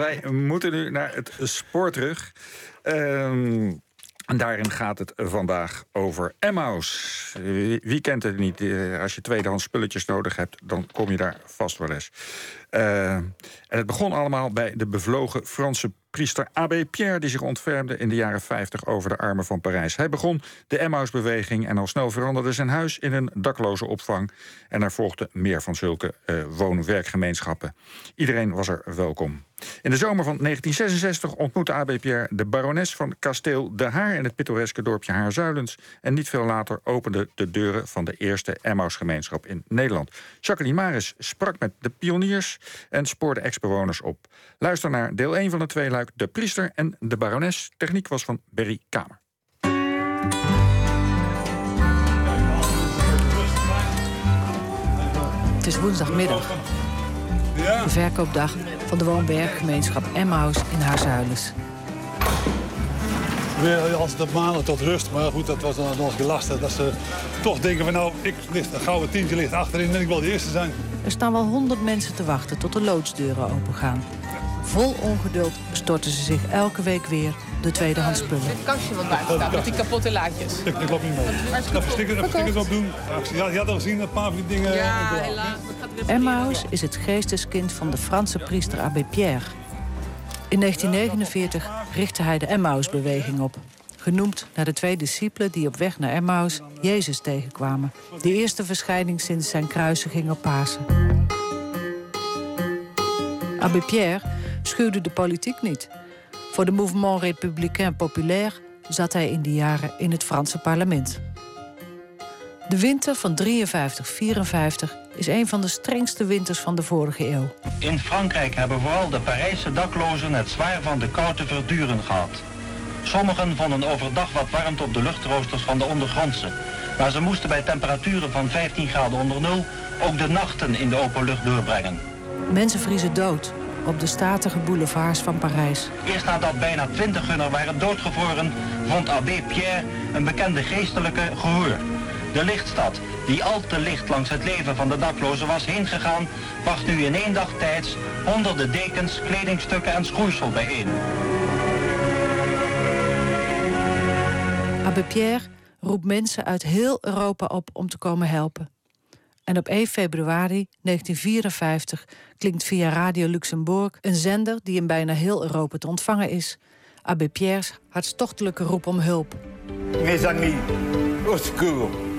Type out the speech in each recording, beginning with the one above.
wij moeten nu naar het spoor terug. Ehm, en daarin gaat het vandaag over Emmaus. Wie, kent het niet? Eh, als je tweedehands spulletjes nodig hebt, dan kom je daar vast wel eens. Uh, en het begon allemaal bij de bevlogen Franse priester Abbé Pierre... die zich ontfermde in de jaren 50 over de armen van Parijs. Hij begon de Emmausbeweging en al snel veranderde zijn huis... in een dakloze opvang. En er volgden meer van zulke uh, woon-werkgemeenschappen. Iedereen was er welkom. In de zomer van 1966 ontmoette AB Pierre de barones van kasteel De Haar... in het pittoreske dorpje Haarzuilens. En niet veel later openden de deuren van de eerste Emmausgemeenschap in Nederland. Jacqueline Maris sprak met de pioniers en spoorde ex-bewoners op. Luister naar deel 1 van de tweeluik De Priester en de Barones. Techniek was van Berry Kamer. Het is woensdagmiddag. De verkoopdag van de woonwerkgemeenschap Emmaus in Haarzuilens. Weer als de maanden tot rust, maar goed, dat was dan nog gelast. Dat ze toch denken van nou, ik ligt, een gouden tientje ligt achterin en ik wil de eerste zijn. Er staan wel honderd mensen te wachten tot de loodsdeuren opengaan. Vol ongeduld storten ze zich elke week weer de tweedehands spullen. Het kastje wat buiten staat met die kapotte laadjes. Ik, ik loop niet mee. Even stickers, stickers opdoen. Ja, je had al gezien, een paar van die dingen. Ja, helaas. Emmaus is het geesteskind van de Franse priester Abbé Pierre. In 1949 richtte hij de Emmausbeweging op. Genoemd naar de twee discipelen die op weg naar Emmaus Jezus tegenkwamen. De eerste verschijning sinds zijn kruisiging op Pasen. Abbé Pierre schuwde de politiek niet. Voor de Mouvement Républicain Populaire zat hij in die jaren in het Franse parlement. De winter van 53-54 is een van de strengste winters van de vorige eeuw. In Frankrijk hebben vooral de Parijse daklozen het zwaar van de kou te verduren gehad. Sommigen vonden overdag wat warmte op de luchtroosters van de ondergrondse. Maar ze moesten bij temperaturen van 15 graden onder nul ook de nachten in de open lucht doorbrengen. Mensen vriezen dood op de statige boulevards van Parijs. Eerst nadat bijna 20 hunner waren doodgevroren, vond Abbé Pierre een bekende geestelijke gehoor. De lichtstad, die al te licht langs het leven van de daklozen was heengegaan, bracht nu in één dag tijds honderden dekens, kledingstukken en schoeisel bijeen. Abbé Pierre roept mensen uit heel Europa op om te komen helpen. En op 1 februari 1954 klinkt via Radio Luxemburg een zender die in bijna heel Europa te ontvangen is. Abbé Pierre's hartstochtelijke roep om hulp. Mes amis, au secours.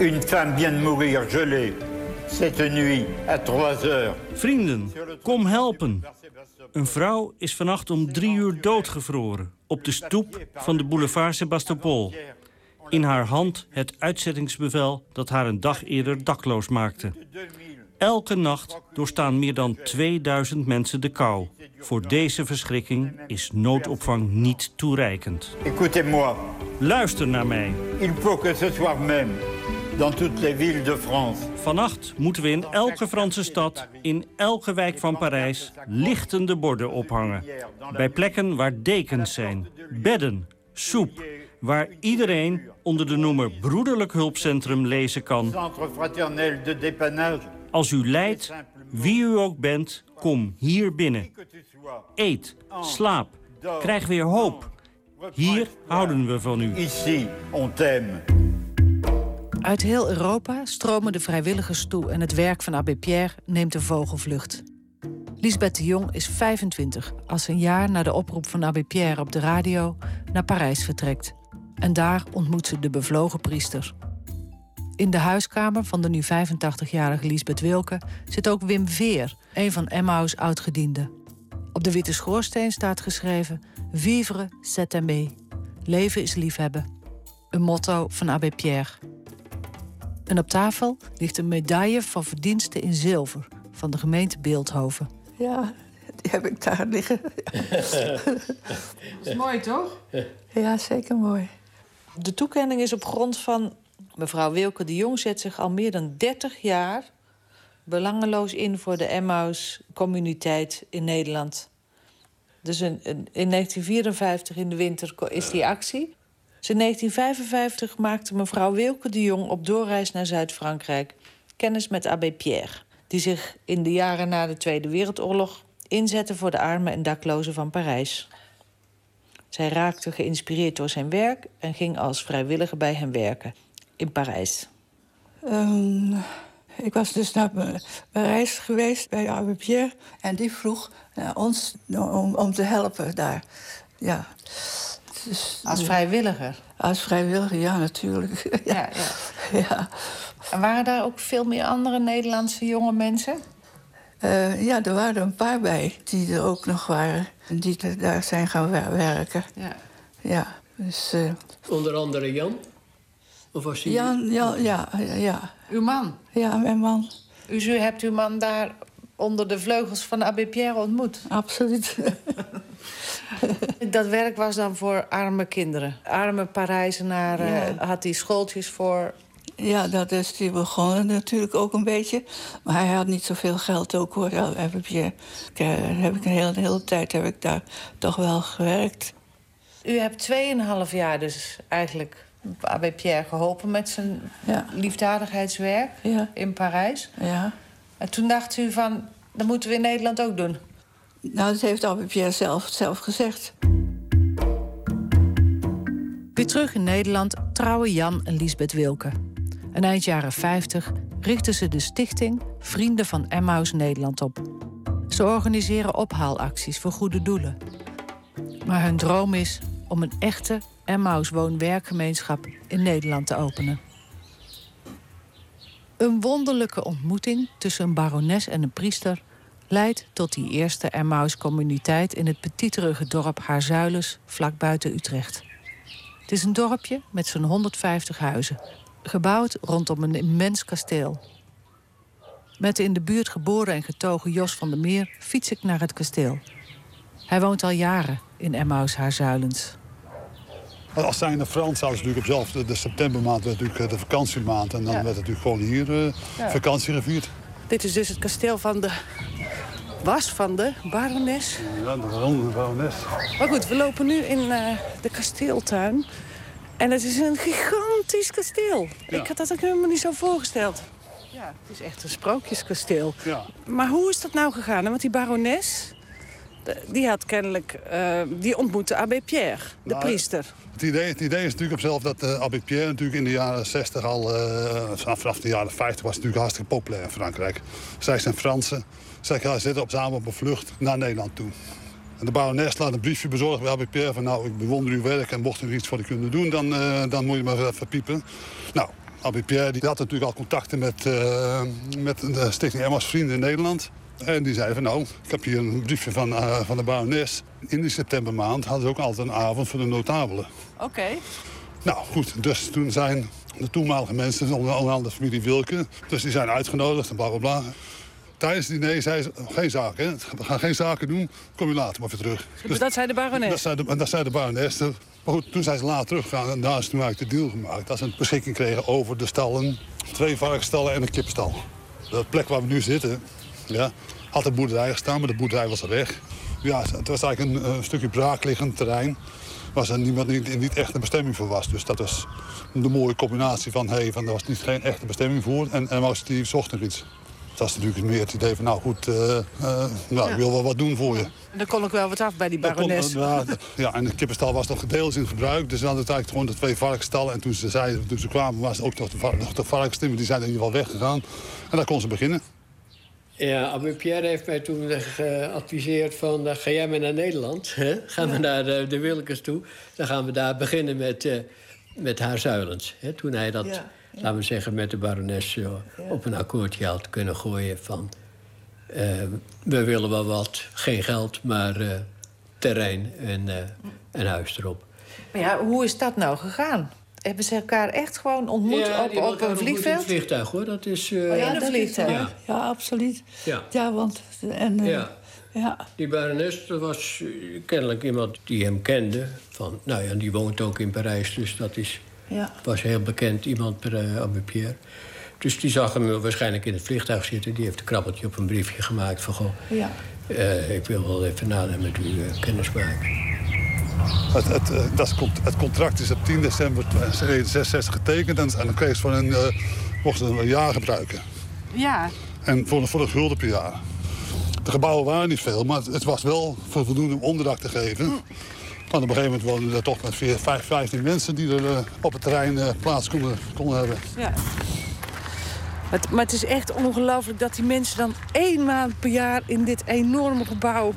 Une femme vient de mourir gelée cette nuit à 3 heures. Vrienden, kom helpen. Een vrouw is vannacht om drie uur doodgevroren op de stoep van de boulevard Sebastopol. In haar hand het uitzettingsbevel dat haar een dag eerder dakloos maakte. Elke nacht doorstaan meer dan 2000 mensen de kou. Voor deze verschrikking is noodopvang niet toereikend. Luister naar mij. Il faut que ce soir même, dans toutes les villes de France, Vannacht moeten we in elke Franse stad, in elke wijk van Parijs... lichtende borden ophangen. Bij plekken waar dekens zijn, bedden, soep... waar iedereen onder de noemer Broederlijk Hulpcentrum lezen kan... Als u lijdt, wie u ook bent, kom hier binnen. Eet, slaap, krijg weer hoop. Hier houden we van u. Ici, on t'aime. Uit heel Europa stromen de vrijwilligers toe en het werk van Abbé Pierre neemt een vogelvlucht. Lisbeth de Jong is 25 als ze een jaar na de oproep van Abbé Pierre op de radio naar Parijs vertrekt. En daar ontmoet ze de bevlogen priester. In de huiskamer van de nu 85-jarige Lisbeth Wilke zit ook Wim Veer, een van Emmaus oudgedienden. Op de witte schoorsteen staat geschreven: Vivre c'est aimer. Leven is liefhebben. Een motto van Abbé Pierre. En op tafel ligt een medaille van verdiensten in zilver van de gemeente Beeldhoven. Ja, die heb ik daar liggen. is mooi, toch? Ja, zeker mooi. De toekenning is op grond van mevrouw Wilke de Jong zet zich al meer dan 30 jaar belangeloos in voor de Emmaus-communiteit in Nederland. Dus in, in, in 1954 in de winter is die actie. In 1955 maakte mevrouw Wilke de Jong op doorreis naar Zuid-Frankrijk kennis met Abbé Pierre, die zich in de jaren na de Tweede Wereldoorlog inzetten voor de armen en daklozen van Parijs. Zij raakte geïnspireerd door zijn werk en ging als vrijwilliger bij hem werken in Parijs. Ehm, ik was dus naar Pa- Parijs geweest bij Abbé Pierre. En die vroeg naar ons om, om te helpen daar. Ja. Dus, Als vrijwilliger? Als vrijwilliger, ja, natuurlijk. Ja, ja. ja. En waren daar ook veel meer andere Nederlandse jonge mensen? Eh, ja, er waren er een paar bij die er ook nog waren. En die er- daar zijn gaan wer- werken. Ja. Ja, dus... eh, Onder andere Jan? Of was hij... Jan, ja, ja, ja, ja. Uw man? Ja, mijn man. U u hebt uw man daar onder de vleugels van Abbé Pierre ontmoet? Absoluut. Dat werk was dan voor arme kinderen. Arme Parijzenaren Ja. had hij schooltjes voor. Ja, dat is die begonnen natuurlijk ook een beetje. Maar hij had niet zoveel geld ook hoor. Heb ik, je, heb ik een hele, hele tijd heb ik daar toch wel gewerkt. U hebt 2,5 jaar dus eigenlijk Abbé Pierre geholpen met zijn Ja. liefdadigheidswerk Ja. in Parijs. Ja. En toen dacht u van, dat moeten we in Nederland ook doen. Nou, dat heeft Albert zelf, zelf gezegd. Weer terug in Nederland trouwen Jan en Lisbeth Wilke. En eind jaren 50 richten ze de stichting Vrienden van Emmaus Nederland op. Ze organiseren ophaalacties voor goede doelen. Maar hun droom is om een echte Emmaus woon-werkgemeenschap in Nederland te openen. Een wonderlijke ontmoeting tussen een barones en een priester leidt tot die eerste Emmaus-communiteit in het petiterige dorp Haarzuilens, vlak buiten Utrecht. Het is een dorpje met zo'n 150 huizen, gebouwd rondom een immens kasteel. Met de in de buurt geboren en getogen Jos van der Meer fiets ik naar het kasteel. Hij woont al jaren in Emmaus Haarzuilens. Als zijnde Frans hadden ze natuurlijk op zelf, de, de septembermaand werd natuurlijk eh, de vakantiemaand. En dan Ja. werd natuurlijk gewoon hier eh, Ja. vakantie gevierd. Dit is dus het kasteel van de... was van de barones. Ja, de baron- barones. Maar goed, we lopen nu in eh, de kasteeltuin. En het is een gigantisch kasteel. Ja. Ik had dat ook helemaal niet zo voorgesteld. Ja, het is echt een sprookjeskasteel. Ja. Maar hoe is dat nou gegaan? Want die barones, die had kennelijk... eh, die ontmoette Abbé Pierre, de Nou, priester. Het idee, het idee is natuurlijk op zelf dat uh, Abbé Pierre natuurlijk in de jaren 60 al, eh, vanaf, de jaren 50 was natuurlijk hartstikke populair in Frankrijk. Zij zijn Fransen. Zij gaan zitten op, samen op een vlucht naar Nederland toe. En de barones laat een briefje bezorgen bij Pierre van nou, ik bewonder uw werk en mocht u er iets voor kunnen doen, dan, eh, dan moet je maar even piepen. Nou, Pierre die had natuurlijk al contacten met, eh, met de Stichting Emma's Vrienden in Nederland. En die zei van nou, ik heb hier een briefje van, eh, van de barones. In die septembermaand hadden ze ook altijd een avond voor de notabelen. Oké. Nou goed, dus toen zijn de toenmalige mensen, onder andere de familie Wilke... dus die zijn uitgenodigd en bla bla bla. Tijdens het diner zei ze, geen zaken, hè? we gaan geen zaken doen, kom je later maar weer terug. Dus dat zei de barones? Dat zei de, dat zei de barones. Maar goed, toen zijn ze later teruggegaan en daar is toen eigenlijk de deal gemaakt. Dat ze een beschikking kregen over de stallen, twee varkensstallen en een kippenstal. De plek waar we nu zitten, ja, had een boerderij gestaan, maar de boerderij was er weg. Ja, het was eigenlijk een, een stukje braakliggend terrein waar er niemand niet, niet echt een bestemming voor was. Dus dat was de mooie combinatie van, hey, van er was niet geen echte bestemming voor en, en was die zocht nog iets. Dat is natuurlijk meer het idee van, nou goed, uh, uh, nou, ik wil wel wat doen voor je. En dan kon ik wel wat af bij die barones. Kon, ja, ja, en de kippenstal was nog gedeeld in gebruik. Dus we hadden eigenlijk gewoon de twee varkensstallen. En toen ze, zeiden, toen ze kwamen, was ook nog de, nog de varkensstimmen. Die zijn in ieder geval weggegaan. En daar kon ze beginnen. Ja, Abbé Pierre heeft mij toen geadviseerd van... Uh, ga jij maar naar Nederland, hè? gaan we naar de, de Wilkes toe. Dan gaan we daar beginnen met, uh, met haar zuilens. Hè? Toen hij dat, ja. Laten we zeggen, met de barones op een akkoordje had kunnen gooien van... Uh, we willen wel wat, geen geld, maar uh, terrein en uh, een huis erop. Maar ja, hoe is dat nou gegaan? Hebben ze elkaar echt gewoon ontmoet ja, op, op een vliegveld? Een vliegtuig, hoor. Dat is... Uh, oh, ja, een vliegtuig. Ja. ja, absoluut. Ja, ja want... En, ja. ja. Die barones was kennelijk iemand die hem kende. Van, nou ja, die woont ook in Parijs, dus dat is, ja. was heel bekend iemand bij uh, Abbé Pierre. Dus die zag hem waarschijnlijk in het vliegtuig zitten. Die heeft een krabbeltje op een briefje gemaakt van... Goh, ja. uh, ik wil wel even nader met u uh, kennis maken. Het, het, uh, dat is, het, contract is op 10 december 1966 getekend... en dan kreeg ze van een, mochten ze een jaar gebruiken. Ja. En voor, voor een gulden per jaar. De gebouwen waren niet veel, maar het was wel voldoende om onderdak te geven. Op een gegeven moment woonden er toch met 4, 5, 15 mensen... die er uh, op het terrein uh, plaats konden, konden hebben. Ja. Maar het, maar het is echt ongelooflijk dat die mensen dan één maand per jaar... in dit enorme gebouw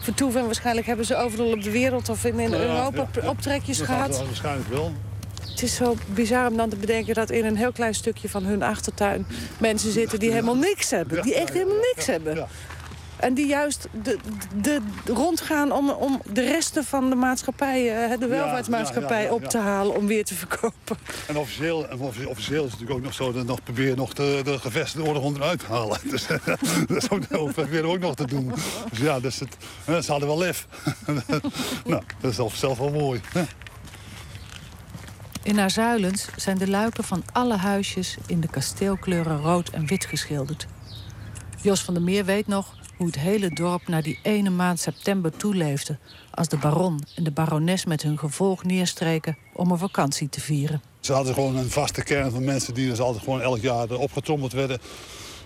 vertoeven. En waarschijnlijk hebben ze overal op de wereld of in, in ja, Europa ja, optrekjes dat gehad. Wel, waarschijnlijk wel. Het is zo bizar om dan te bedenken dat in een heel klein stukje van hun achtertuin... mensen zitten die helemaal niks hebben. Die echt helemaal niks hebben. En die juist de, de, de rondgaan om, om de resten van de maatschappij, de welvaartsmaatschappij, ja, ja, ja, op te halen om weer te verkopen. En officieel, en officieel is het natuurlijk ook nog zo dat nog proberen nog de, de gevestigde orde onderuit te halen. Dus dat is ook, proberen ook nog te doen. Dus ja, dus het, ze hadden wel lef. nou, dat is zelf wel mooi. In haar zuilens zijn de luiken van alle huisjes in de kasteelkleuren rood en wit geschilderd. Jos van der Meer weet nog hoe het hele dorp naar die ene maand september toeleefde... als de baron en de barones met hun gevolg neerstreken om een vakantie te vieren. Ze hadden gewoon een vaste kern van mensen die dus altijd gewoon elk jaar opgetrommeld werden.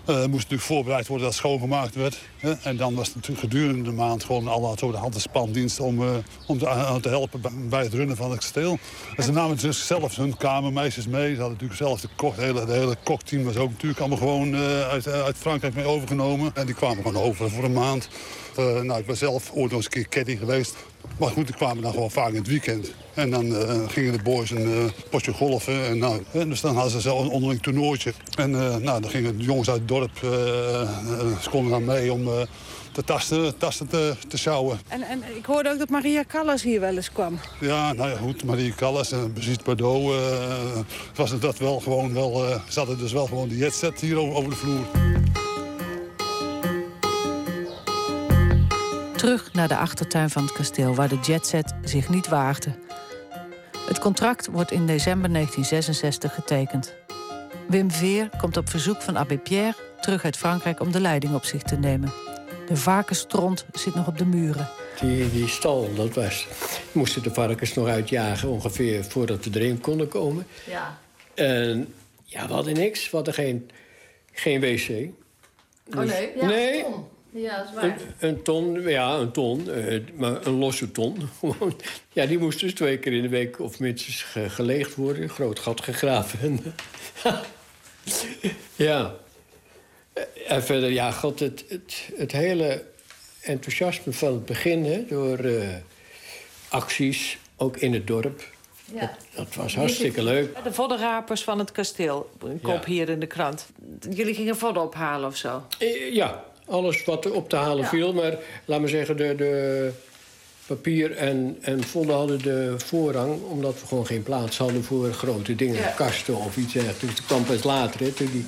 Uh, moest natuurlijk voorbereid worden dat schoongemaakt werd. Hè? En dan was het natuurlijk gedurende de maand gewoon alle zo de hand- en spandienst om, uh, om te, helpen bij het runnen van het kasteel. En ze namen dus zelf hun kamermeisjes mee. Ze hadden natuurlijk zelf de kok, het hele, de hele kokteam was ook natuurlijk allemaal gewoon uit, uit Frankrijk mee overgenomen. En die kwamen gewoon over voor een maand. nou, ik ben zelf ooit nog eens een keer caddy geweest. Maar goed, die kwamen dan gewoon vaak in het weekend. En dan uh, gingen de boys een uh, potje golfen. En, nou, en dus dan hadden ze zelf een onderling toernooitje. En uh, nou, dan gingen de jongens uit het dorp, ze konden dan mee om de tasten, tasten te, te sjouwen. En, en ik hoorde ook dat Maria Callas hier wel eens kwam. Ja, nou ja, goed, Maria Callas en Brigitte Bardot. was dat wel gewoon wel, ze hadden dus wel gewoon de jetset hier over, over de vloer. Terug naar de achtertuin van het kasteel, waar de jetset zich niet waagde. Het contract wordt in december 1966 getekend. Wim Veer komt op verzoek van Abbé Pierre terug uit Frankrijk om de leiding op zich te nemen. De varkenstront zit nog op de muren. Die, die stal, dat was. Moesten de varkens nog uitjagen ongeveer voordat we erin konden komen. Ja. En ja, we hadden niks. We hadden geen, geen wc. Dus, oh nee? Ja, nee. Ja, dat is waar. Een, een, ton, ja, een ton, uh, maar een losse ton. ja, die moest dus twee keer in de week of minstens ge geleegd worden. Een groot gat gegraven. ja. En verder, ja, god, het, het, het hele enthousiasme van het begin... Hè, door uh, acties, ook in het dorp... Ja. Dat, dat, was hartstikke leuk. De voddenrapers van het kasteel, een kop Ja. hier in de krant. Jullie gingen vodden ophalen of zo? Eh, Ja, alles wat er op te halen Ja. viel. Maar laat maar zeggen, de, de papier en, en vodden hadden de voorrang... omdat we gewoon geen plaats hadden voor grote dingen. Ja. Kasten of iets dergelijks. Dat kwam pas later, hè, toen die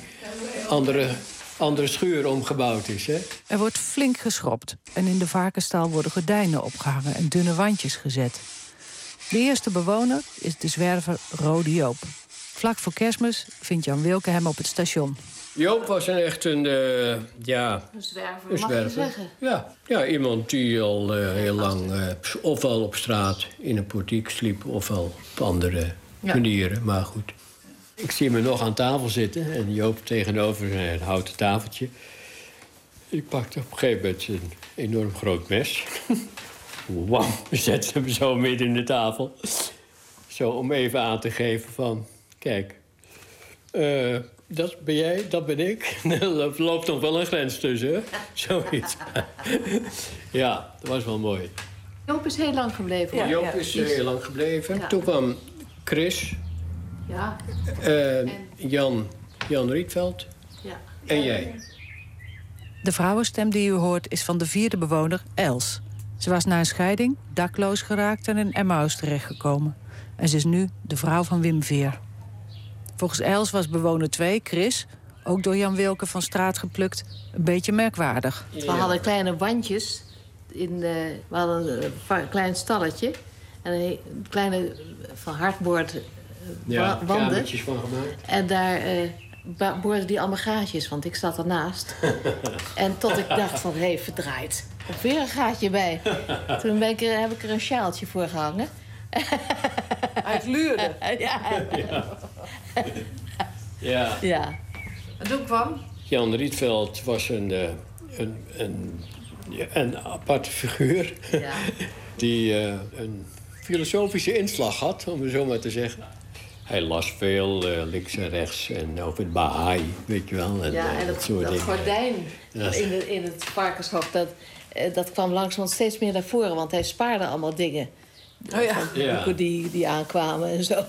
andere, andere schuur omgebouwd is. Hè. Er wordt flink geschropt en in de varkenstal worden gordijnen opgehangen en dunne wandjes gezet. De eerste bewoner is de zwerver Rode Joop. Vlak voor kerstmis vindt Jan Wilke hem op het station. Joop was een echt een, eh, ja, Een zwerver, een mag je zeggen. Ja, ja, iemand die al eh, heel lang eh, ofwel op straat in een portiek sliep... ofwel op andere Ja. manieren, maar goed. Ik zie me nog aan tafel zitten en Joop tegenover een houten tafeltje. Ik pakte op een gegeven moment een enorm groot mes. Wam, zette hem zo midden in de tafel. Zo om even aan te geven van, kijk... dat ben jij, dat ben ik. Er loopt nog wel een grens tussen, hè? Zoiets. ja, dat was wel mooi. Joop is heel lang gebleven. hoor. Joop is eh, heel lang gebleven. Ja. Toen kwam Chris, Ja, eh, Jan, Jan Rietveld ja. en jij. De vrouwenstem die u hoort is van de vierde bewoner, Els. Ze was na een scheiding dakloos geraakt en in Emmaus terechtgekomen. En ze is nu de vrouw van Wim Veer. Volgens Els was bewoner 2, Chris, ook door Jan Wilke van straat geplukt, een beetje merkwaardig. We hadden kleine wandjes. In de, we hadden een va- klein stalletje. En een kleine van hardboord eh, Ja, wa- wanden. van gemaakt. En daar eh ba- boorden die allemaal gaatjes, want ik zat ernaast. en tot ik dacht van, hé, hey, verdraaid. Of weer een gaatje bij. Toen ben ik er, heb ik er een sjaaltje voor gehangen. Hij gluurde. ja. Ja. ja. En toen kwam? Jan Rietveld was een, eh, een, een Ja, een aparte figuur. Ja. Die eh, een filosofische inslag had, om het zo maar te zeggen. Hij las veel eh, links en rechts en over het Baha'i, weet je wel. En, Ja, en dat, soort dat gordijn Ja. in, de, in het varkenshok, dat, dat kwam langzamerhand steeds meer naar voren. Want hij spaarde allemaal dingen. Oh ja. Ja. Boeken die, die aankwamen en zo.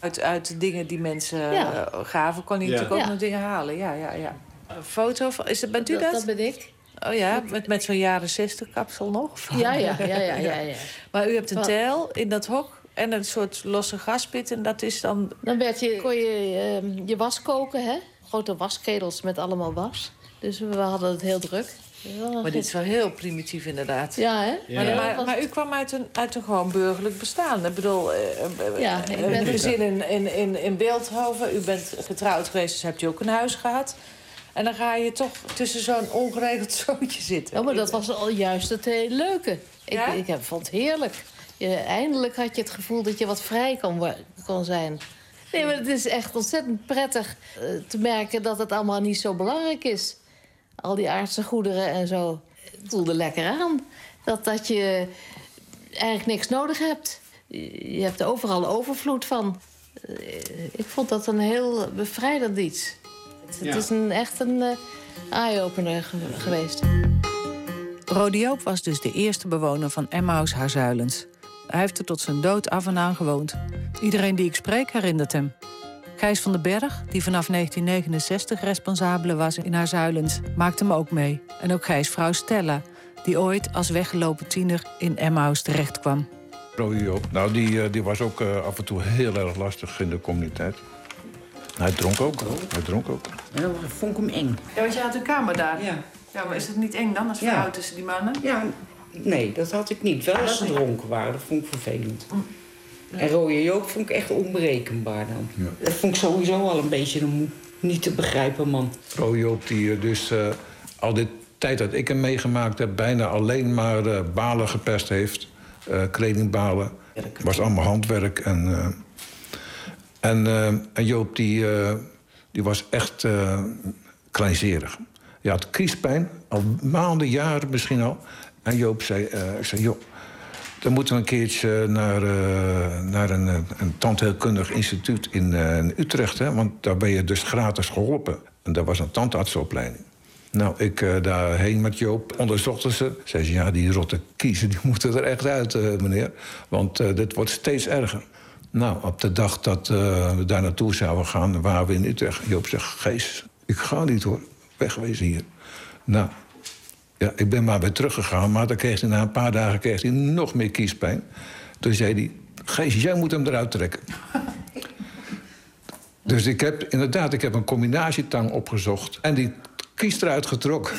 Uit, uit de dingen die mensen Ja. eh, gaven, kon hij Ja. natuurlijk ook Ja. nog dingen halen. Ja, ja, ja. Een foto van. Is dat, bent u dat? Dat, dat ben ik. Oh ja, met, met zo'n jaren 60 kapsel nog? Ja, ja, ja, ja, ja, ja. Maar u hebt een tel in dat hok en een soort losse gaspit. En dat is dan. Dan werd je, kon je eh, je was koken, hè? Grote waskedels met allemaal was. Dus we hadden het heel druk. Ja, Maar dit is wel heel primitief, inderdaad. Ja, hè? Ja. Maar, maar, u kwam uit een, uit een gewoon burgerlijk bestaan. Ik bedoel, eh, eh, Ja, ik een ben- gezin in, in, in, in Beeldhoven. U bent getrouwd geweest, dus hebt u ook een huis gehad. En dan ga je toch tussen zo'n ongeregeld zoontje zitten. Ja, maar dat was al juist het eh, leuke. Ik, Ja? ik heb, vond het heerlijk. Je, eindelijk had je het gevoel dat je wat vrij kon, kon zijn. Nee, maar het is echt ontzettend prettig eh, te merken dat het allemaal niet zo belangrijk is. Al die aardse goederen en zo. Het voelde lekker aan. Dat, dat je eigenlijk niks nodig hebt. Je hebt overal overvloed van. Eh, Ik vond dat een heel bevrijdend iets. Het, het Ja. is een, echt een eh, eye-opener ge- geweest. Rodi Joop was dus de eerste bewoner van Emmaus Haarzuilens. Hij heeft er tot zijn dood af en aan gewoond. Iedereen die ik spreek herinnert hem. Gijs van den Berg, die vanaf 1969 responsabele was in Haarzuilens, maakt hem ook mee. En ook Gijs vrouw Stella, die ooit als weggelopen tiener in Emmaus terechtkwam. Nou, die, eh, die was ook eh, af en toe heel erg lastig in de communiteit. Hij dronk ook. Hij dronk ook. En dan vond ik hem eng. Ja, want je had een kamer daar. Ja. Ja, maar is het niet eng dan als Ja. vrouw tussen die mannen? Ja, nee, dat had ik niet. Wel als ze dronken waren, dat vond ik vervelend. En rode Joop vond ik echt onberekenbaar dan. Dat vond ik sowieso al een beetje een niet te begrijpen man. Rode Joop, die eh, dus eh, al die tijd dat ik hem meegemaakt heb... bijna alleen maar eh, balen gepest heeft. kledingbalen. was allemaal handwerk. En, en, en Joop, die, die was echt kleinzerig. Je had kiespijn, al maanden, jaren misschien al. En Joop zei, ik zei joh, dan moeten we een keertje naar, eh, naar een, eh, een tandheelkundig instituut in, eh, in Utrecht. Hè? Want daar ben je dus gratis geholpen. En dat was een tandartsopleiding. Nou, ik eh, daarheen met Joop onderzochten ze. Zei ze, ja, die rotte kiezen die moeten er echt uit, meneer. Want dit wordt steeds erger. Nou, op de dag dat we daar naartoe zouden gaan, waren we in Utrecht. Joop zegt, Gees, ik ga niet hoor. Wegwezen hier. Nou, ja, ik ben maar weer teruggegaan. Maar dan kreeg hij na een paar dagen kreeg hij nog meer kiespijn. Toen zei hij, Gees, jij moet hem eruit trekken. dus ik heb inderdaad ik heb een combinatietang opgezocht. En die kies eruit getrokken.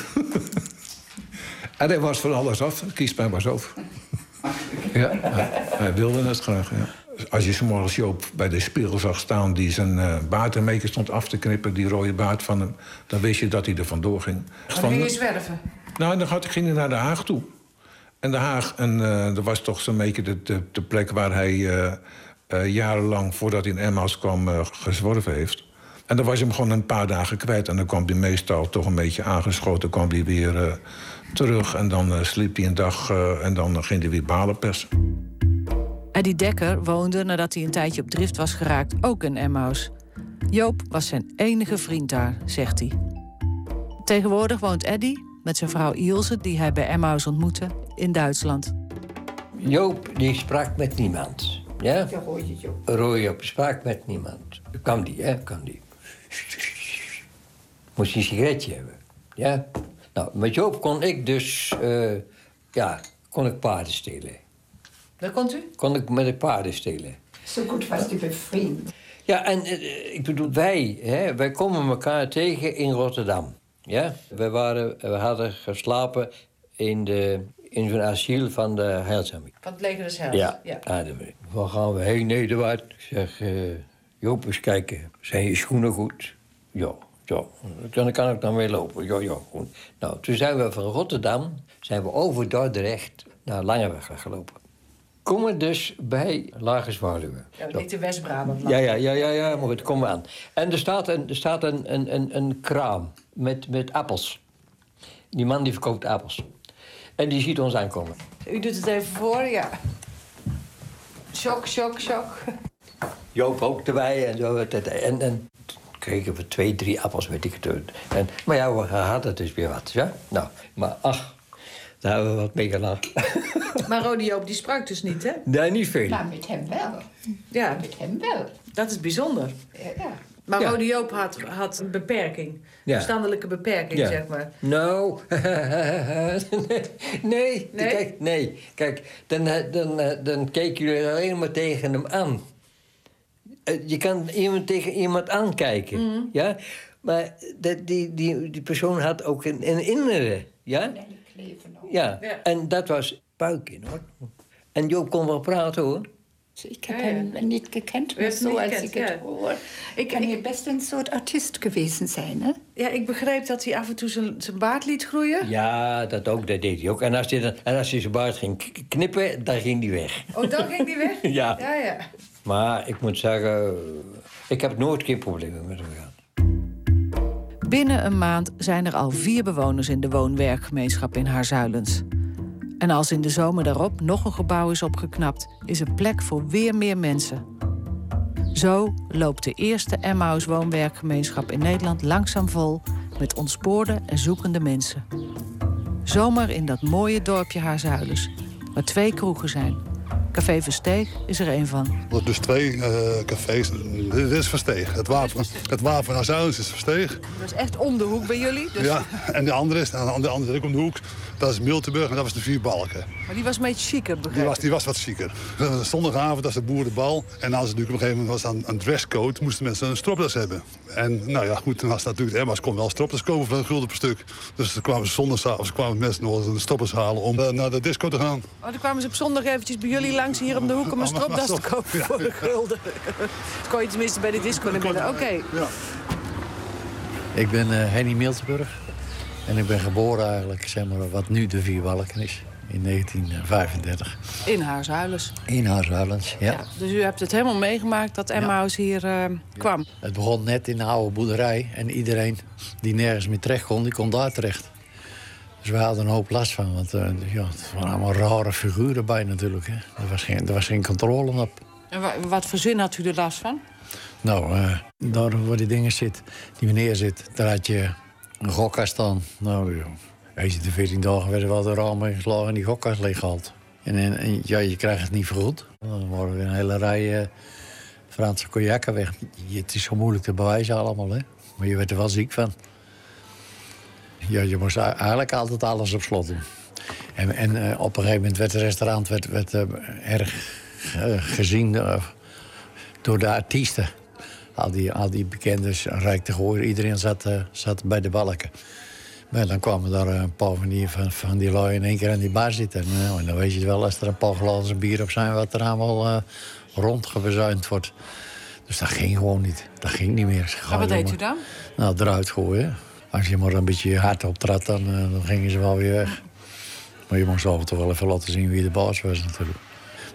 en hij was van alles af. De kiespijn was over. ja, hij, hij wilde het graag, ja. Als je zomaar Joop bij de spiegel zag staan... die zijn eh baard ermee stond af te knippen, die rode baard van hem... dan wist je dat hij er vandoor ging. Dan ging je zwerven. Nou, dan had- ging hij naar Den Haag toe. En Den Haag, en eh, dat was toch zo'n beetje de, de, de plek waar hij eh, jarenlang voordat hij in Emmaus kwam gezworven heeft. En dan was hij hem gewoon een paar dagen kwijt. En dan kwam hij meestal toch een beetje aangeschoten, kwam hij weer terug. En dan sliep hij een dag en dan ging hij weer balen persen. Eddie Dekker woonde nadat hij een tijdje op drift was geraakt ook in Emmaus. Joop was zijn enige vriend daar, zegt hij. Tegenwoordig woont Eddie met zijn vrouw Ilse, die hij bij Emmaus ontmoette, in Duitsland. Joop, die sprak met niemand. Ja? Joop sprak met niemand. Kan die, hè? Kan die. Moest hij een sigaretje hebben. Ja? Nou, met Joop kon ik dus... eh, ja, kon ik paarden stelen. Daar komt u? Kon ik met de paarden stelen. Zo goed was die bevriend. Ja, en eh, ik bedoel, wij, hè, wij komen elkaar tegen in Rotterdam. Ja? We, waren, we hadden geslapen in, de, in zo'n asiel van de Heilsarmee. Van het leger des Heils. Ja, ja. waar gaan we heen, Nederwaard? Ik zeg, eh, Joop, eens kijken. Zijn je schoenen goed? Ja, ja. Dan kan ik dan weer lopen. Ja, ja, goed. Nou, toen zijn we van Rotterdam, zijn we over Dordrecht naar Langeweg gelopen. Komen dus bij Lage Zwaluwe. Ja, niet de West-Brabant. Ja, ja, ja, ja, ja, maar goed, komen we aan. En er staat een, er staat een, een, een, een kraam met, met appels. Die man die verkoopt appels. En die ziet ons aankomen. U doet het even voor, ja. Shock, shock, shock. Joop ook erbij en zo. En, en kregen we twee, drie appels, weet ik het. En, maar ja, we hadden dus weer wat, ja. Nou, maar ach, daar hebben we wat mee gelachen. Maar Rode Joop, die sprak dus niet, hè? Nee, niet veel. Maar met hem wel. Ja. Met hem wel. Dat is bijzonder. Ja. Maar Ja. Rode Joop had, had een beperking. Ja. Verstandelijke beperking, Ja. zeg maar. Nou, nee, Nee? Kijk, nee. Kijk, dan, eh, dan, eh, dan kijken jullie alleen maar tegen hem aan. Eh, Je kan iemand tegen iemand aankijken, Mhm. ja? Maar dat, die, die, die persoon had ook een, een innere, ja? Ja, en dat was buikin, hoor. En Joop kon wel praten, hoor. Ik heb hem niet gekend, maar zo als gekend, ik het hoor. Ik kan hier best een soort artiest geweest zijn, hè? Ja, ik begreep dat hij af en toe zijn, baard liet groeien. Ja, dat ook, dat deed hij ook. En als hij, dan, en als hij zijn baard ging knippen, dan ging hij weg. Oh, dan ging hij weg? Ja. Ja, ja. Maar ik moet zeggen, ik heb nooit geen problemen met hem gehad. Binnen een maand zijn er al vier bewoners in de woon-werkgemeenschap in Haarzuilens. En als in de zomer daarop nog een gebouw is opgeknapt, is er plek voor weer meer mensen. Zo loopt de eerste Emmaus woonwerkgemeenschap in Nederland langzaam vol met ontspoorde en zoekende mensen. Zomer in dat mooie dorpje Haarzuilens, waar twee kroegen zijn. Café Versteeg is er een van. Er dus twee eh, cafés. Dit is Versteeg. Het wapen, het wapen naar Zuidens is Versteeg. Dat is echt om de hoek bij jullie. Dus... Ja, en de andere is, de andere ook om de hoek. Dat is Miltenburg en dat was de Vier Balken. Maar die was een beetje chiquer, Die begrijp was, ik. die was wat zieker. Zondagavond, dat is de boerenbal. En als het natuurlijk op een gegeven moment was aan een dresscode... moesten mensen een stropdas hebben. En nou ja, goed, dan was dat natuurlijk... Emma's kon wel stropdas kopen voor een gulden per stuk. Dus dan kwamen ze zondagavond kwamen mensen nog eens een stropdas halen... om eh, naar de disco te gaan. Oh, dan kwamen ze op zondag eventjes bij jullie langs hier om de hoek om een stropdas te kopen voor de gulden. Dat kon je tenminste bij de disco naar binnen. Oké. Ik ben eh, Henny Miltenburg. En ik ben geboren eigenlijk, zeg maar, wat nu de Vierbalken is. In 1935. In Haarzuilens. In Haarzuilens, ja. Ja, dus u hebt het helemaal meegemaakt dat Emmaus hier eh, kwam. Het begon net in de oude boerderij. En iedereen die nergens meer terecht kon, die kon daar terecht. Dus we hadden een hoop last van. Want eh, ja, het waren allemaal rare figuren bij natuurlijk. Hè. Er, was geen, er was geen controle op. En wa- wat voor zin had u er last van? Nou, eh, daar waar die dingen zit, die meneer zit, daar had je een gokkast staan. Nou, joh. Eens in de 14 dagen werden wel de ramen geslagen en die gokkast leeggehaald. En, en, en, ja, je krijgt het niet vergoed. Dan worden er een hele rij eh, Franse cognacen weg. Je- Het is zo moeilijk te bewijzen allemaal, hè. Maar je werd er wel ziek van. Ja, je moest eigenlijk altijd alles op slot doen. En, en eh, op een gegeven moment werd het restaurant werd, werd, eh, erg eh, gezien door de artiesten. Al die, al die bekenden, Rijk de Gooier, iedereen zat, zat bij de balken. Maar dan kwamen daar een paar van die, van, van die lui in één keer aan die bar zitten. Nou, en dan weet je het wel, als er een paar glazen bier op zijn... wat er allemaal eh rondgebezuind wordt. Dus dat ging gewoon niet. Dat ging niet meer. Maar wat deed u dan? Nou, eruit gooien. Als je maar een beetje hard optrad, dan, eh, dan gingen ze wel weer weg. Maar je moest toe wel even laten zien wie de baas was natuurlijk.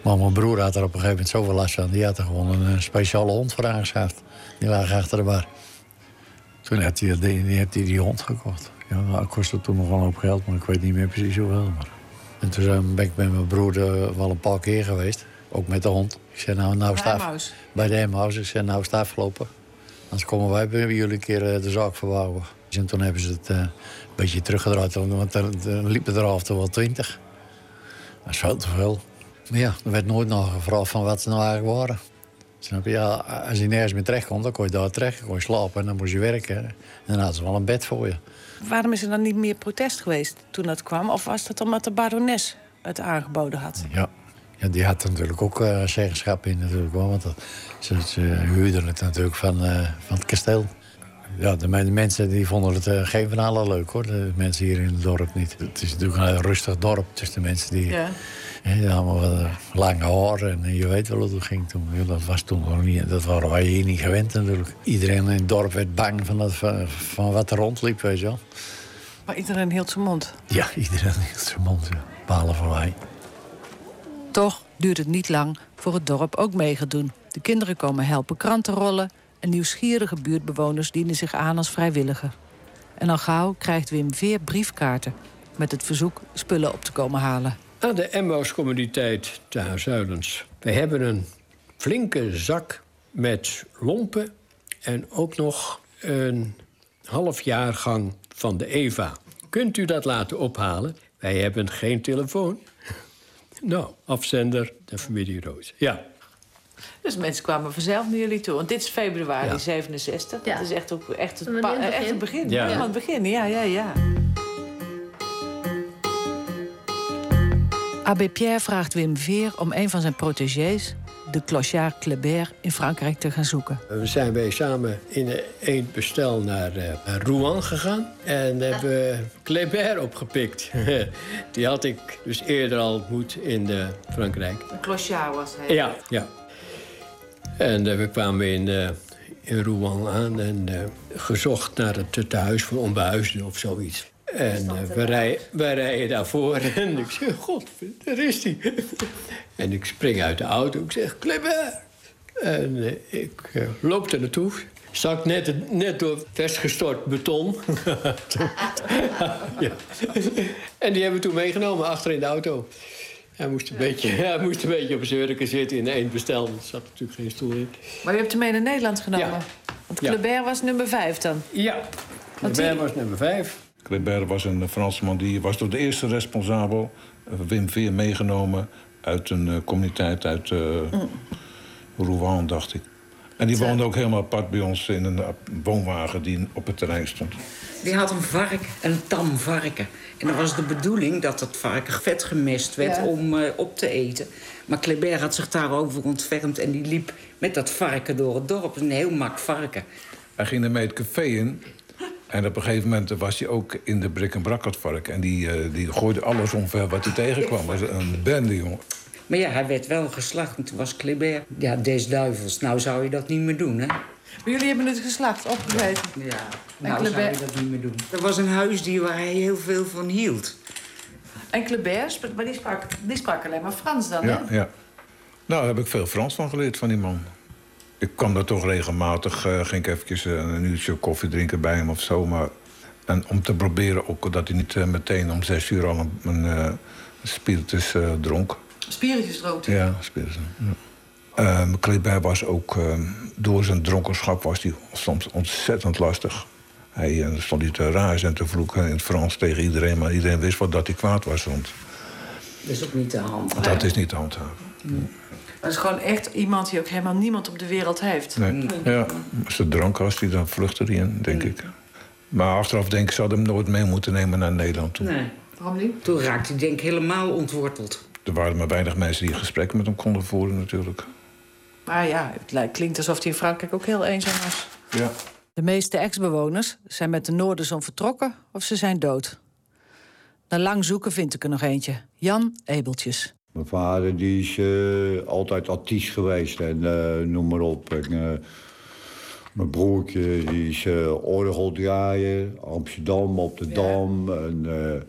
Maar mijn broer had er op een gegeven moment zoveel last van. Die had er gewoon een, eh, speciale hond voor aangeschaft. Die lag achter de bar. Toen heeft hij die, die, heeft hij die hond gekocht. Ja, dat kostte toen nog wel een hoop geld, maar ik weet niet meer precies hoeveel. Maar... En toen zijn- ben ik met mijn broer eh, wel een paar keer geweest. Ook met de hond. Ik zei, nou, nou staat Emmaus? Bij de Emmaus. Ik zei, nou is het afgelopen. Anders komen wij bij jullie een keer de zaak verbouwen. En toen hebben ze het eh, een beetje teruggedraaid. Want er, er liepen er af en toe wel twintig. Dat is veel te veel. Maar ja, er werd nooit nog gevraagd van wat ze nou eigenlijk waren. Snap je? Ja, als je nergens meer terecht kon, dan kon je daar terecht. Dan kon je slapen en dan moest je werken. En dan hadden ze wel een bed voor je. Waarom is er dan niet meer protest geweest toen dat kwam? Of was dat omdat de barones het aangeboden had? Ja. ja, die had er natuurlijk ook eh, zeggenschap in natuurlijk. Want dat, ze, ze huurden het natuurlijk van, eh, van het kasteel. Ja, de, men- mensen die vonden het eh, geen van allen leuk hoor. De mensen hier in het dorp niet. Het is natuurlijk een rustig dorp. Dus de mensen die... Ja. die allemaal wat lange haar en eh, je weet wel hoe het ging toen. Dat was toen nog niet, dat waren wij hier niet gewend natuurlijk. Iedereen in het dorp werd bang van, dat, van, van wat er rondliep, weet je wel. Maar iedereen hield zijn mond. Ja, iedereen hield zijn mond, ja. Behalve wij. Toch duurt het niet lang voor het dorp ook mee gaat doen. De kinderen komen helpen kranten rollen... en nieuwsgierige buurtbewoners dienen zich aan als vrijwilliger. En al gauw krijgt Wim Veer briefkaarten. met het verzoek spullen op te komen halen. Aan de Emmaus-communiteit te Haarzuilens. We hebben een flinke zak met lompen en ook nog een half jaargang van de Eva. Kunt u dat laten ophalen? Wij hebben geen telefoon. Nou, afzender de familie Roos. Ja. Dus mensen kwamen vanzelf naar jullie toe. Want dit is februari Ja. 67. Dat is echt, ook, echt, het, begin. echt het begin. Ja. Helemaal het begin, ja, ja, ja. Abbé Pierre vraagt Wim Veer om een van zijn protégés... de clochard Kléber in Frankrijk te gaan zoeken. We zijn wij samen in één bestel naar, eh, Rouen gegaan. En hebben Kléber opgepikt. Die had ik dus eerder al ontmoet in eh, Frankrijk. Een clochard was hij. Ja, ja. En eh, we kwamen in, eh, in Rouen aan en eh, gezocht naar het tehuis voor onbehuisden of zoiets. En we, rij, we rijden daarvoor en ik zeg, god, daar is hij. en ik spring uit de auto, ik zeg, Kléber. En ik loop er naartoe. Zak net, net door vastgestort beton. ja. En die hebben we toen meegenomen achter in de auto. Hij moest een beetje, hij moest een beetje op zijn hurken zitten in één bestel. Er zat natuurlijk geen stoel in. Maar je hebt hem mee naar Nederland genomen? Ja. Want Ja. Kléber was nummer vijf dan? Ja. Die- was nummer vijf. Kléber was een Fransman die was door de eerste responsabel, eh, Wim Veer, meegenomen uit een eh, communiteit uit eh Rouen, dacht ik. En die woonde ook helemaal apart bij ons in een woonwagen die op het terrein stond. Die had een varken, een tam varken. En dan was de bedoeling dat dat varken vet gemest werd Ja. om eh, op te eten. Maar Kléber had zich daarover ontfermd en die liep met dat varken door het dorp. Een heel mak varken. Hij ging ermee het café in. En op een gegeven moment was hij ook in de brik en brak het vark. En die, eh, die gooide alles omver wat hij tegenkwam. was een bende, jongen. Maar ja, hij werd wel geslacht en toen was Kléber... Ja, des duivels. Nou zou je dat niet meer doen, hè? Maar jullie hebben het geslacht opgegeten? Ja, En nou zou je dat niet meer doen. Er was een huisdier waar hij heel veel van hield. En Kléber, sp- maar die sprak, die sprak alleen maar Frans dan, Ja, hè? ja. Nou, daar heb ik veel Frans van geleerd van die man. Ik kwam daar toch regelmatig, eh, ging ik eventjes eh, een uurtje koffie drinken bij hem of zo. Maar, en om te proberen ook dat hij niet eh, meteen om zes uur al een, een eh, spiritus eh, dronk. Spiritus dronk Ja, spiritus. Ja. Ehm, Kléber was ook, ehm, door zijn dronkenschap was hij soms ontzettend lastig. Hij eh, stond hij te razen en te vloeken in het Frans tegen iedereen... maar iedereen wist wel dat hij kwaad was. Want Dat is ook niet de hand. dat is niet te handhaven. Dat is gewoon echt iemand die ook helemaal niemand op de wereld heeft. Nee. Ja, als het drank was, die, dan vluchtte hij in, denk ik. Maar achteraf denk ik, ze hadden hem nooit mee moeten nemen naar Nederland toe. Nee. Waarom niet? Toen raakte hij denk ik helemaal ontworteld. Er waren maar weinig mensen die gesprekken met hem konden voeren natuurlijk. Maar ja, het klinkt alsof hij in Frankrijk ook heel eenzaam was. Ja. De meeste ex-bewoners zijn met de Noorderzon vertrokken of ze zijn dood. Na lang zoeken vind ik er nog eentje. Jan Ebeltjes. Mijn vader die is eh, altijd artiest geweest en eh, noem maar op. En, eh, mijn broertje die is orgeldraaier, Amsterdam, op de Dam. En, eh,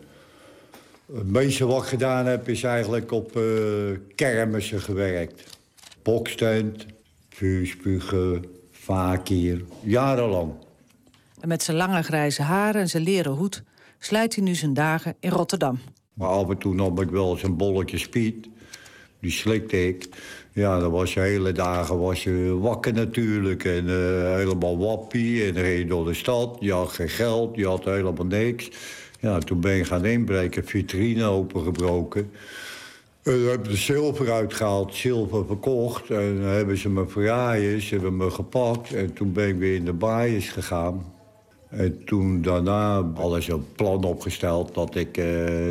het meeste wat ik gedaan heb is eigenlijk op eh kermissen gewerkt. Bokstand, vuurspugen, vakier, jarenlang. En met zijn lange grijze haren en zijn leren hoed slijt hij nu zijn dagen in Rotterdam. Maar af en toe nam ik wel eens een bolletje spiet. Die slikte ik. Ja, dan was je hele dagen was je wakker natuurlijk. En eh, helemaal wappie. En reed je door de stad. Je had geen geld, je had helemaal niks. Ja, toen ben ik gaan inbreken, vitrine opengebroken. En dan hebben ze zilver uitgehaald, zilver verkocht. En dan hebben ze me verraaien, ze hebben me gepakt. En toen ben ik weer in de baaiers gegaan. En toen daarna hadden ze een plan opgesteld dat ik eh,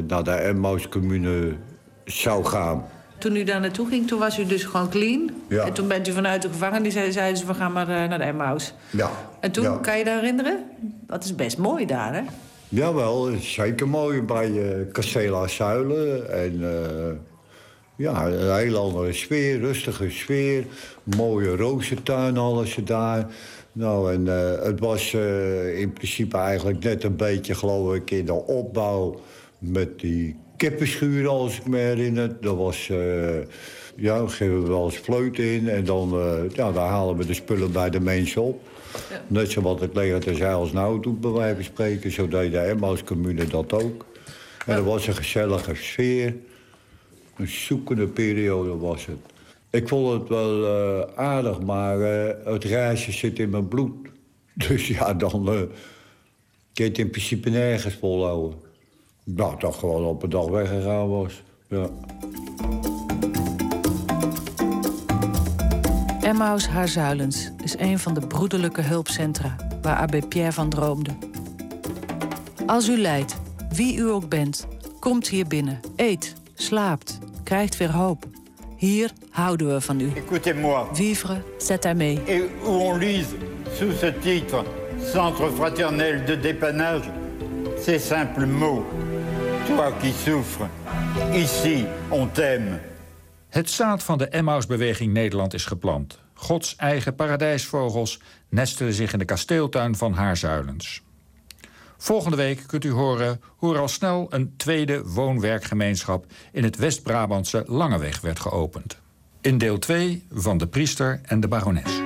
naar de Emmaus-commune zou gaan. Toen u daar naartoe ging, toen was u dus gewoon clean. Ja. En toen bent u vanuit de gevangenis, zei- zeiden ze, we gaan maar eh, naar de Emmaus. Ja. En toen, Ja. kan je dat herinneren? Dat is best mooi daar, hè? Jawel, zeker mooi bij eh Castela Zuilen. En eh, ja, een hele andere sfeer, rustige sfeer. Mooie rozentuin hadden ze daar. Nou, en eh, het was eh, in principe eigenlijk net een beetje, geloof ik, in de opbouw met die kippenschuur, als ik me herinner. Dat was, eh, ja, dan geven we wel eens fleut in en dan, ja, dan halen we de spullen bij de mensen op. Net zoals het leger ter Zeils nou doet, bij wijze van spreken. Zo deed de Emmaus-commune dat ook. En dat was een gezellige sfeer. Een zoekende periode was het. Ik vond het wel eh, aardig, maar eh, het reizen zit in mijn bloed. Dus ja, dan uh, kun je het in principe nergens volhouden. Nou, dat gewoon op een dag weggegaan was. Ja. Emmaus Haarzuilens is een van de broederlijke hulpcentra waar Abbé Pierre van droomde. Als u lijdt, wie u ook bent, komt hier binnen, eet, slaapt, krijgt weer hoop. Hier houden we van u. Écoutez-moi. Vivre, c'est aimer. Et où on lise sous ce titre Centre fraternel de dépannage ces simples mots. Toi qui souffres, ici on t'aime. Het zaad van de Emmausbeweging Nederland is geplant. Gods eigen paradijsvogels nestelen zich in de kasteeltuin van Haarzuilens. Volgende week kunt u horen hoe er al snel een tweede woon-werkgemeenschap in het West-Brabantse Langeweg werd geopend. In deel 2 van De Priester en de Barones.